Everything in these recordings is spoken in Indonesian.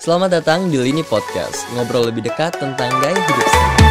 Selamat datang di Lini Podcast, ngobrol lebih dekat tentang gaya hidup sehat.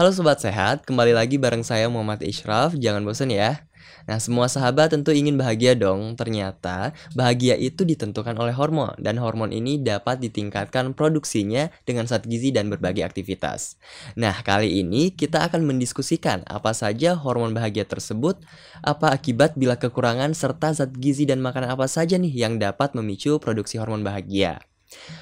Halo Sobat Sehat, kembali lagi bareng saya Muhammad Ishraf, jangan bosan ya. Nah semua sahabat tentu ingin bahagia dong, ternyata bahagia itu ditentukan oleh hormon dan hormon ini dapat ditingkatkan produksinya dengan zat gizi dan berbagai aktivitas. Nah kali ini kita akan mendiskusikan apa saja hormon bahagia tersebut, apa akibat bila kekurangan serta zat gizi dan makanan apa saja nih yang dapat memicu produksi hormon bahagia.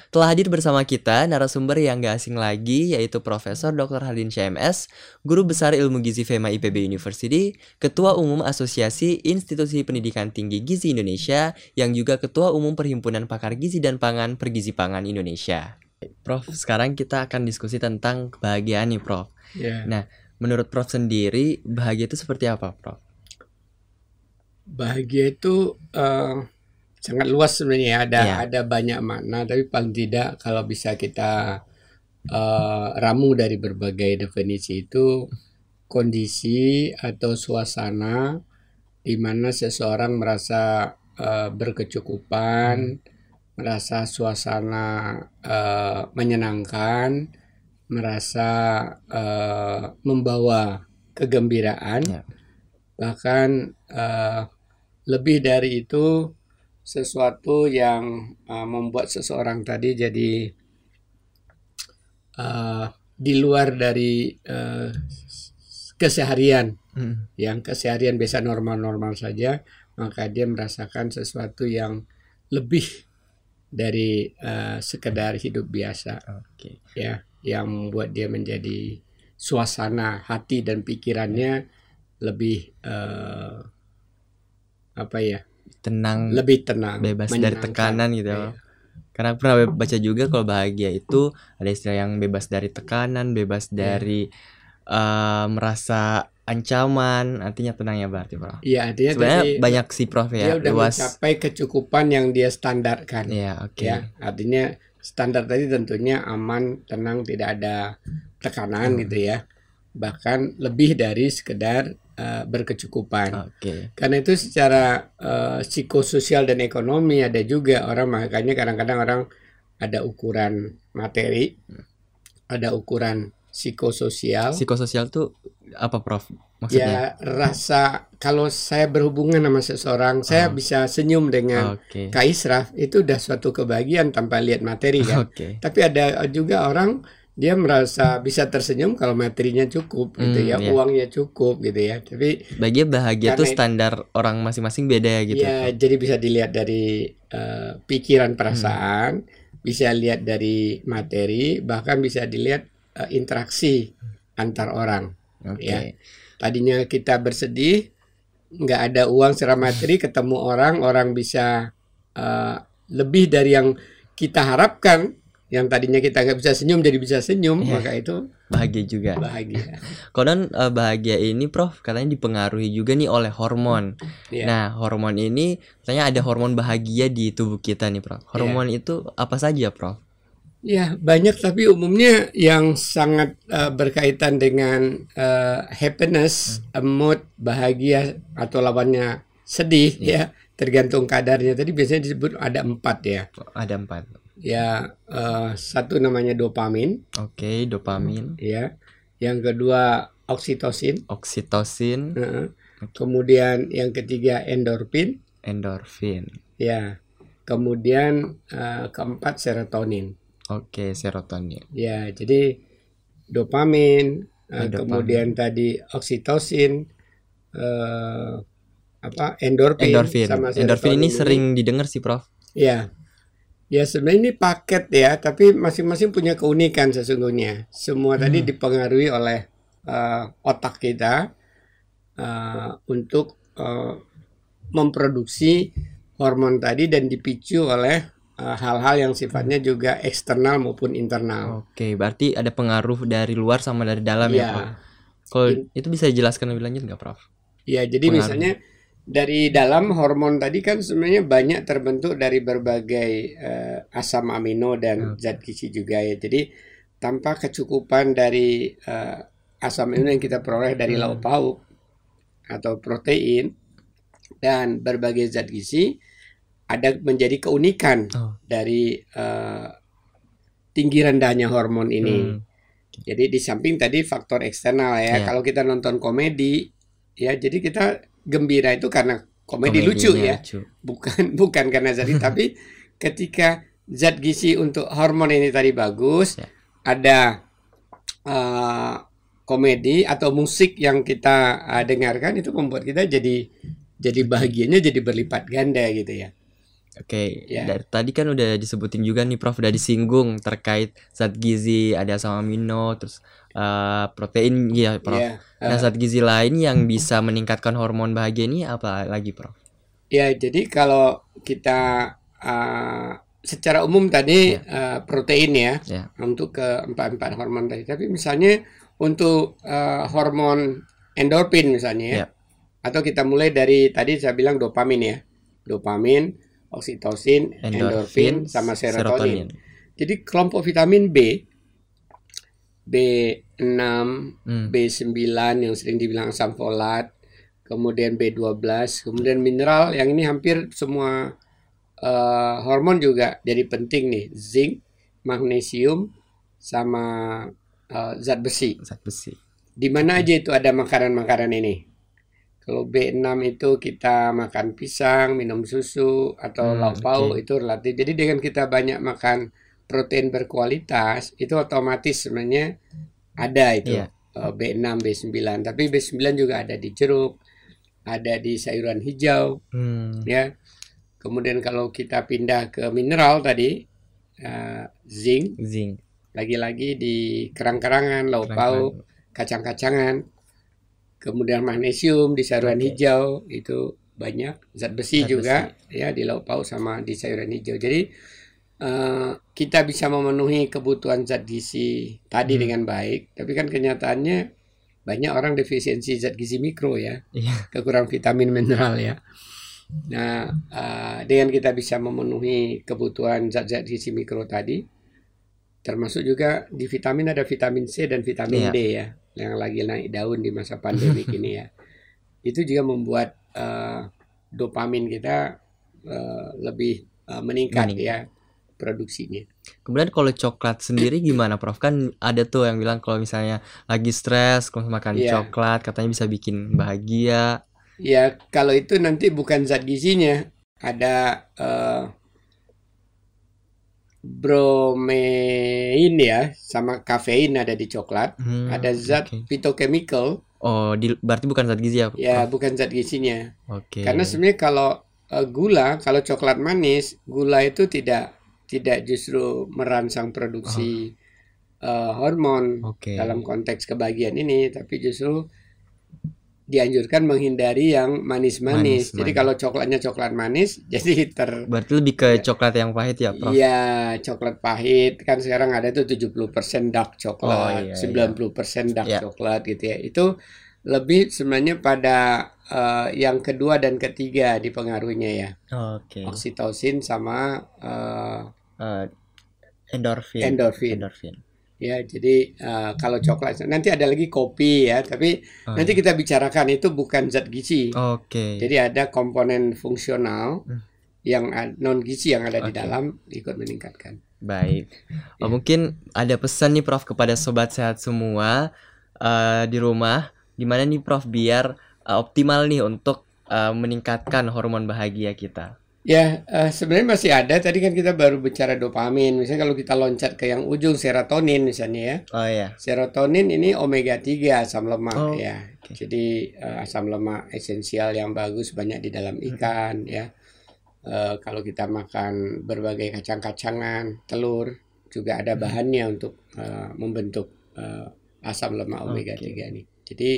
Telah hadir bersama kita narasumber yang gak asing lagi yaitu Profesor Dr. Hadin CMS, Guru Besar Ilmu Gizi FEMA IPB University, Ketua Umum Asosiasi Institusi Pendidikan Tinggi Gizi Indonesia, yang juga Ketua Umum Perhimpunan Pakar Gizi dan Pangan Pergizi Pangan Indonesia. Prof, sekarang kita akan diskusi tentang kebahagiaan nih, Prof. Ya. Nah, menurut Prof sendiri, bahagia itu seperti apa, Prof? Bahagia itu eh, sangat luas sebenarnya ada Iya. ada banyak makna tapi paling tidak kalau bisa kita eh, ramu dari berbagai definisi itu kondisi atau suasana di mana seseorang merasa eh, berkecukupan, merasa suasana eh, menyenangkan, merasa eh, membawa kegembiraan, Ya. bahkan eh, lebih dari itu sesuatu yang uh, membuat seseorang tadi jadi uh, di luar dari uh, keseharian Hmm. yang keseharian biasa normal-normal saja maka dia merasakan sesuatu yang lebih dari uh, sekedar hidup biasa Oke. ya yang membuat dia menjadi suasana hati dan pikirannya lebih uh, apa ya Tenang, lebih tenang bebas dari tekanan gitu ya. Karena aku pernah baca juga kalau bahagia itu ada istilah yang bebas dari tekanan, bebas Iya. dari eh, merasa ancaman, artinya tenang ya berarti, Bro. Iya, artinya Sebenarnya tadi banyak sih Prof dia ya, udah luas. mencapai kecukupan yang dia standarkan. Iya, oke. Ya, artinya standar tadi tentunya aman, tenang, tidak ada tekanan Hmm. gitu ya. Bahkan lebih dari sekedar eh, berkecukupan. Oke. Karena itu secara eh, psikososial dan ekonomi ada juga orang makanya kadang-kadang orang ada ukuran materi, ada ukuran psikososial. Psikososial tuh apa, Prof? Maksudnya? Ya rasa kalau saya berhubungan sama seseorang, saya Oh. bisa senyum dengan Oke. Kak Israf itu udah suatu kebahagiaan tanpa lihat materi kan. Oke. Tapi ada juga orang dia merasa bisa tersenyum kalau materinya cukup gitu Hmm, ya, iya. uangnya cukup gitu ya. Tapi Bahagia bahagia tuh Karena- standar orang masing-masing beda ya gitu. ya jadi bisa dilihat dari eh, pikiran perasaan, bisa lihat dari materi, bahkan bisa dilihat eh, interaksi antar orang. Oke. ya. Tadinya kita bersedih, nggak ada uang secara materi, ketemu orang, orang bisa eh, lebih dari yang kita harapkan. Yang tadinya kita nggak bisa senyum jadi bisa senyum, Iya. maka itu Bahagia juga. bahagia. Konon eh, bahagia ini Prof katanya dipengaruhi juga nih oleh hormon. Iya. Nah, hormon ini katanya ada hormon bahagia di tubuh kita nih, Prof. Hormon itu apa saja, Prof? Ya banyak tapi umumnya yang sangat eh, berkaitan dengan eh, happiness, eh, mood, bahagia atau lawannya sedih ya tergantung kadarnya. Tadi biasanya disebut ada empat ya. Ada empat. Ya eh, satu namanya dopamin. Oke, dopamin, ya. Yang kedua oksitosin, oksitosin, Heeh. kemudian yang ketiga endorfin, endorfin. ya. Kemudian eh, keempat serotonin. Oke, serotonin. Ya, jadi dopamin, Oh, dopamin. kemudian tadi oksitosin, eh, apa endorfin, Endorfin. sama Endorfin ini serotonin sering didengar sih, Prof. Ya, ya sebenarnya ini paket ya, tapi masing-masing punya keunikan sesungguhnya. Semua tadi Hmm. dipengaruhi oleh eh, otak kita eh, untuk eh, memproduksi hormon tadi dan dipicu oleh eh, hal-hal yang sifatnya juga eksternal maupun internal. Oke, berarti ada pengaruh dari luar sama dari dalam ya, Ya, Prof. Kalau itu bisa dijelaskan lebih lanjut nggak, Prof? Ya, jadi Pengaruh. misalnya dari dalam hormon tadi kan sebenarnya banyak terbentuk dari berbagai eh, asam amino dan Oke. zat gizi juga ya. Jadi tanpa kecukupan dari eh, asam amino yang kita peroleh dari Hmm. lauk pauk atau protein dan berbagai zat gizi ada menjadi keunikan Oh. dari eh, tinggi rendahnya hormon ini. Hmm. Jadi di samping tadi faktor eksternal ya. Iya. Kalau kita nonton komedi ya jadi kita gembira itu karena komedi lucu Komedinya ya. lucu. Bukan bukan karena zat tapi ketika zat gizi untuk hormon ini tadi bagus, Ya. ada eh, komedi atau musik yang kita eh, dengarkan itu membuat kita jadi jadi bahagianya jadi berlipat ganda gitu ya. Oke, Ya. dari tadi kan udah disebutin juga nih Prof udah disinggung terkait zat gizi, ada asam amino, terus eh, protein ya Prof. Ya. Nah, eh, zat gizi lain yang bisa meningkatkan hormon bahagia ini apa lagi, Prof? Ya, jadi kalau kita uh, secara umum tadi uh, protein ya, Ya. untuk ke empat-empat hormon tadi. Tapi misalnya untuk uh, hormon endorfin misalnya ya, Ya. atau kita mulai dari tadi saya bilang dopamin ya, dopamin, oksitosin, endorfin, sama serotonin. Jadi kelompok vitamin B, B6, Hmm. B9 yang sering dibilang asam folat, kemudian B12, kemudian mineral yang ini hampir semua eh, hormon juga jadi penting nih, zinc, magnesium sama eh, zat besi. Zat besi. Di mana aja itu ada makanan-makanan ini? Kalau B6 itu kita makan pisang, minum susu atau Hmm, lauk pauk oke. itu relatif. Jadi dengan kita banyak makan protein berkualitas itu otomatis sebenarnya ada itu eh, B6, B9. Tapi B9 juga ada di jeruk, ada di sayuran hijau, Hmm. ya. Kemudian kalau kita pindah ke mineral tadi, eh, zinc, Zinc. lagi-lagi di kerang-kerangan, lauk pauk, kacang-kacangan, kemudian magnesium di sayuran Oke. hijau itu banyak, zat besi Zat juga ya di lauk pauk sama di sayuran hijau. Jadi eh, kita bisa memenuhi kebutuhan zat gizi tadi Hmm. dengan baik, tapi kan kenyataannya banyak orang defisiensi zat gizi mikro ya, Iya. kekurangan vitamin mineral ya. Nah, eh, dengan kita bisa memenuhi kebutuhan zat-zat gizi mikro tadi, termasuk juga di vitamin ada vitamin C dan vitamin Iya. D ya, yang lagi naik daun di masa pandemi ini ya. Itu juga membuat eh, dopamin kita eh, lebih eh, meningkat Meningkat. ya produksinya. Kemudian kalau coklat sendiri gimana, Prof? Kan ada tuh yang bilang kalau misalnya lagi stres, kalau makan Iya. coklat katanya bisa bikin bahagia. Ya, kalau itu nanti bukan zat gizinya, ada eh, bromein ya, sama kafein ada di coklat. Hmm, Ada zat oke. phytochemical, Oh, di, berarti bukan zat gizi ya? ya Prof? bukan zat gizinya. Oke. Karena sebenarnya kalau eh, gula, kalau coklat manis, gula itu tidak tidak justru merangsang produksi eh, hormon Oke. dalam konteks kebahagiaan ini, tapi justru dianjurkan menghindari yang manis-manis. Manis, Jadi manis. kalau coklatnya coklat manis, jadi ter Berarti lebih ke coklat yang pahit ya, Prof? Iya, coklat pahit kan sekarang ada tuh 70% dark Oh, coklat, iya, 90% dark Iya. coklat gitu ya. Itu lebih sebenarnya pada eh, yang kedua dan ketiga dipengaruhinya ya. Oke. Oksitosin sama eh, Eh, endorfin. endorfin. Endorfin. Ya, jadi eh, kalau coklat nanti ada lagi kopi ya, tapi Oh, nanti kita bicarakan itu bukan zat gizi. Oke. Jadi ada komponen fungsional Hmm. yang non gizi yang ada di Oke. dalam ikut meningkatkan. Baik. Oh, Ya. mungkin ada pesan nih Prof kepada sobat sehat semua eh, di rumah, gimana nih Prof biar eh, optimal nih untuk eh, meningkatkan hormon bahagia kita. Ya, eh, sebenarnya masih ada. Tadi kan kita baru bicara dopamin. Misalnya kalau kita loncat ke yang ujung serotonin misalnya ya. Oh ya. Serotonin ini omega 3 asam lemak Oh, ya. oke. Jadi eh, asam lemak esensial yang bagus banyak di dalam ikan ya. Eh, kalau kita makan berbagai kacang-kacangan, telur juga ada bahannya untuk eh, membentuk eh, asam lemak omega Oke. 3 ini. Jadi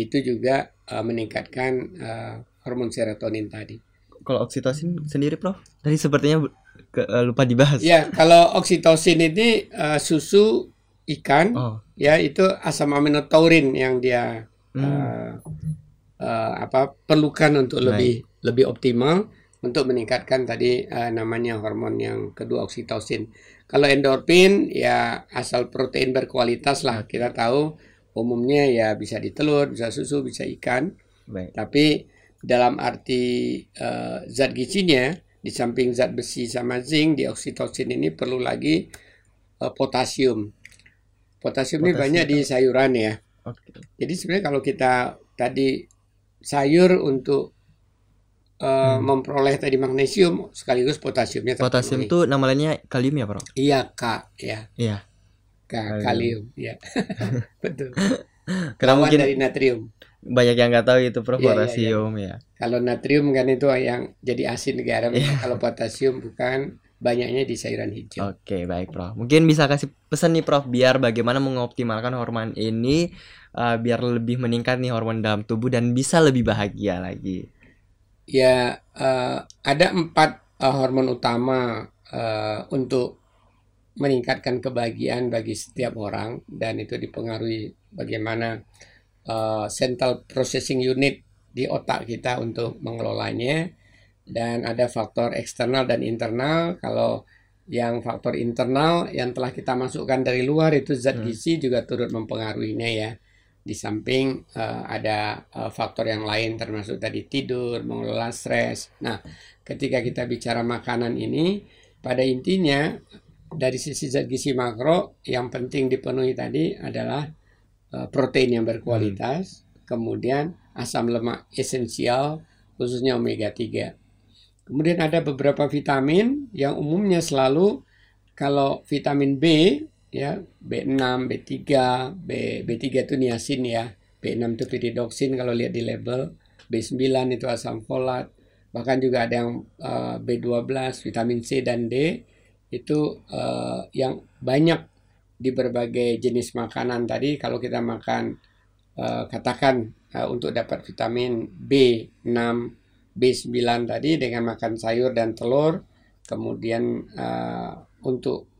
itu juga eh, meningkatkan eh, hormon serotonin tadi. Kalau oksitosin sendiri Prof? Tadi sepertinya ke- eh, lupa dibahas. Ya, kalau oksitosin ini eh, susu ikan, Oh. ya itu asam amino taurin yang dia Hmm. eh, eh, apa perlukan untuk Baik. lebih lebih optimal untuk meningkatkan tadi eh, namanya hormon yang kedua oksitosin. Kalau endorfin ya asal protein berkualitas lah kita tahu umumnya ya bisa di telur, bisa susu, bisa ikan. Baik. Tapi dalam arti eh, zat gizinya di samping zat besi sama zinc di oksitosin ini perlu lagi eh, potasium. Potasium ini Potasium banyak di sayuran ya. Oke. Jadi sebenarnya kalau kita tadi sayur untuk eh, Hmm. memperoleh tadi magnesium sekaligus potasiumnya Potasium itu nama lainnya kalium ya, Bro? iya K ya Iya. K Kalium. kalium ya betul. Lawan mungkin dari natrium. Banyak yang nggak tahu itu, Prof, Iya, iya, potasium ya. Kalau natrium kan itu yang jadi asin garam. Iya. Kalau potasium bukan banyaknya di sayuran hijau. Oke, baik, Prof. Mungkin bisa kasih pesan nih, Prof, biar bagaimana mengoptimalkan hormon ini uh, biar lebih meningkat nih hormon dalam tubuh dan bisa lebih bahagia lagi. Ya eh, ada empat eh, hormon utama eh, untuk meningkatkan kebahagiaan bagi setiap orang dan itu dipengaruhi bagaimana eh, central processing unit di otak kita untuk mengelolanya dan ada faktor eksternal dan internal kalau yang faktor internal yang telah kita masukkan dari luar itu zat Hmm. gizi juga turut mempengaruhinya ya di samping eh, ada eh, faktor yang lain termasuk tadi tidur, mengelola stres. Nah, ketika kita bicara makanan ini, pada intinya dari sisi zat gizi makro yang penting dipenuhi tadi adalah protein yang berkualitas, kemudian asam lemak esensial khususnya omega 3. Kemudian ada beberapa vitamin yang umumnya selalu kalau vitamin B ya B6, B3, B B3 itu niacin ya. B6 itu pyridoxine kalau lihat di label. B9 itu asam folat. Bahkan juga ada yang eh, B12, vitamin C dan D itu eh, yang banyak di berbagai jenis makanan tadi kalau kita makan eh, katakan eh, untuk dapat vitamin B6, B9 tadi dengan makan sayur dan telur, kemudian eh, untuk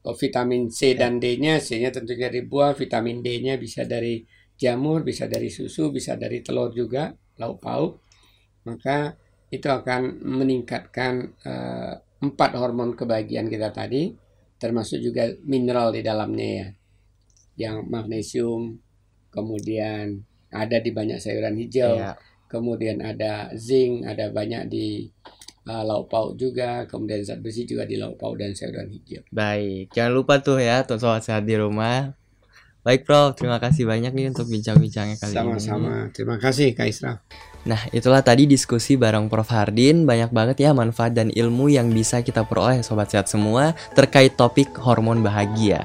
vitamin C dan D-nya, C-nya tentunya dari buah, vitamin D-nya bisa dari jamur, bisa dari susu, bisa dari telur juga, lauk pauk. Maka itu akan meningkatkan eh, empat hormon kebahagiaan kita tadi, termasuk juga mineral di dalamnya ya, yang magnesium, kemudian ada di banyak sayuran hijau, Iya. kemudian ada zinc, ada banyak di eh, lauk pauk juga, kemudian zat besi juga di lauk pauk dan sayuran hijau. Baik, jangan lupa tuh ya, soal sehat di rumah. Baik, Prof. Terima kasih banyak nih untuk bincang-bincangnya kali ini. Sama-sama. Terima kasih Kak Isra. Nah, itulah tadi diskusi bareng Prof. Hardin. Banyak banget ya manfaat dan ilmu yang bisa kita peroleh Sobat Sehat semua terkait topik hormon bahagia.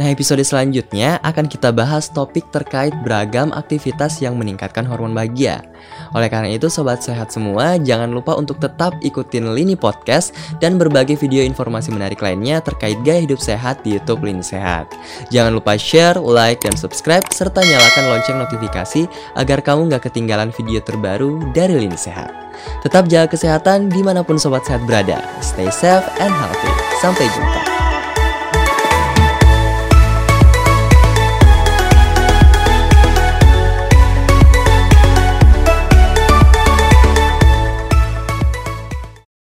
Nah, episode selanjutnya akan kita bahas topik terkait beragam aktivitas yang meningkatkan hormon bahagia. Oleh karena itu, Sobat Sehat semua, jangan lupa untuk tetap ikutin Lini Podcast dan berbagai video informasi menarik lainnya terkait gaya hidup sehat di YouTube Lini Sehat. Jangan lupa share, like, dan subscribe, serta nyalakan lonceng notifikasi agar kamu nggak ketinggalan video terbaru dari Lini Sehat. Tetap jaga kesehatan di mana pun Sobat Sehat berada. Stay safe and healthy. Sampai jumpa.